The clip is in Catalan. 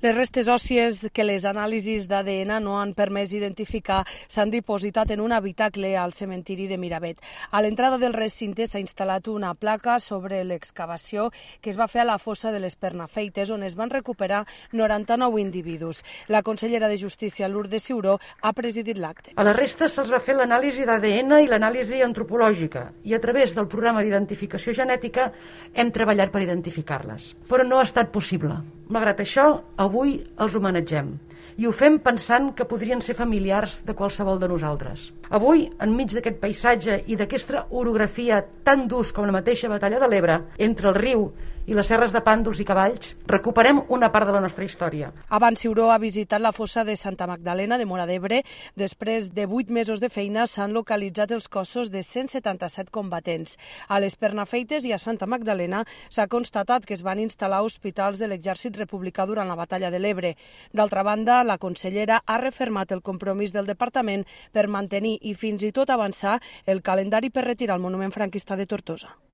Les restes òssies que les anàlisis d'ADN no han permès identificar s'han dipositat en un habitacle al cementiri de Miravet. A l'entrada del recinte s'ha instal·lat una placa sobre l'excavació que es va fer a la fossa de les Pernafeites, on es van recuperar 99 individus. La consellera de Justícia, Lourdes Ciuró, ha presidit l'acte. A les restes se'ls va fer l'anàlisi d'ADN i l'anàlisi antropològica i a través del programa d'identificació genètica hem treballat per identificar-les. Però no ha estat possible. Malgrat això, avui els homenatgem i ho fem pensant que podrien ser familiars de qualsevol de nosaltres. Avui, enmig d'aquest paisatge i d'aquesta orografia tan durs com la mateixa batalla de l'Ebre, entre el riu i les serres de pàndols i cavalls, recuperem una part de la nostra història. Abans Ciuró ha visitat la fossa de Santa Magdalena de Mora d'Ebre. Després de vuit mesos de feina s'han localitzat els cossos de 177 combatents. A les Pernafeites i a Santa Magdalena s'ha constatat que es van instal·lar hospitals de l'exèrcit republicà durant la batalla de l'Ebre. D'altra banda, la consellera ha refermat el compromís del departament per mantenir i fins i tot avançar el calendari per retirar el monument franquista de Tortosa.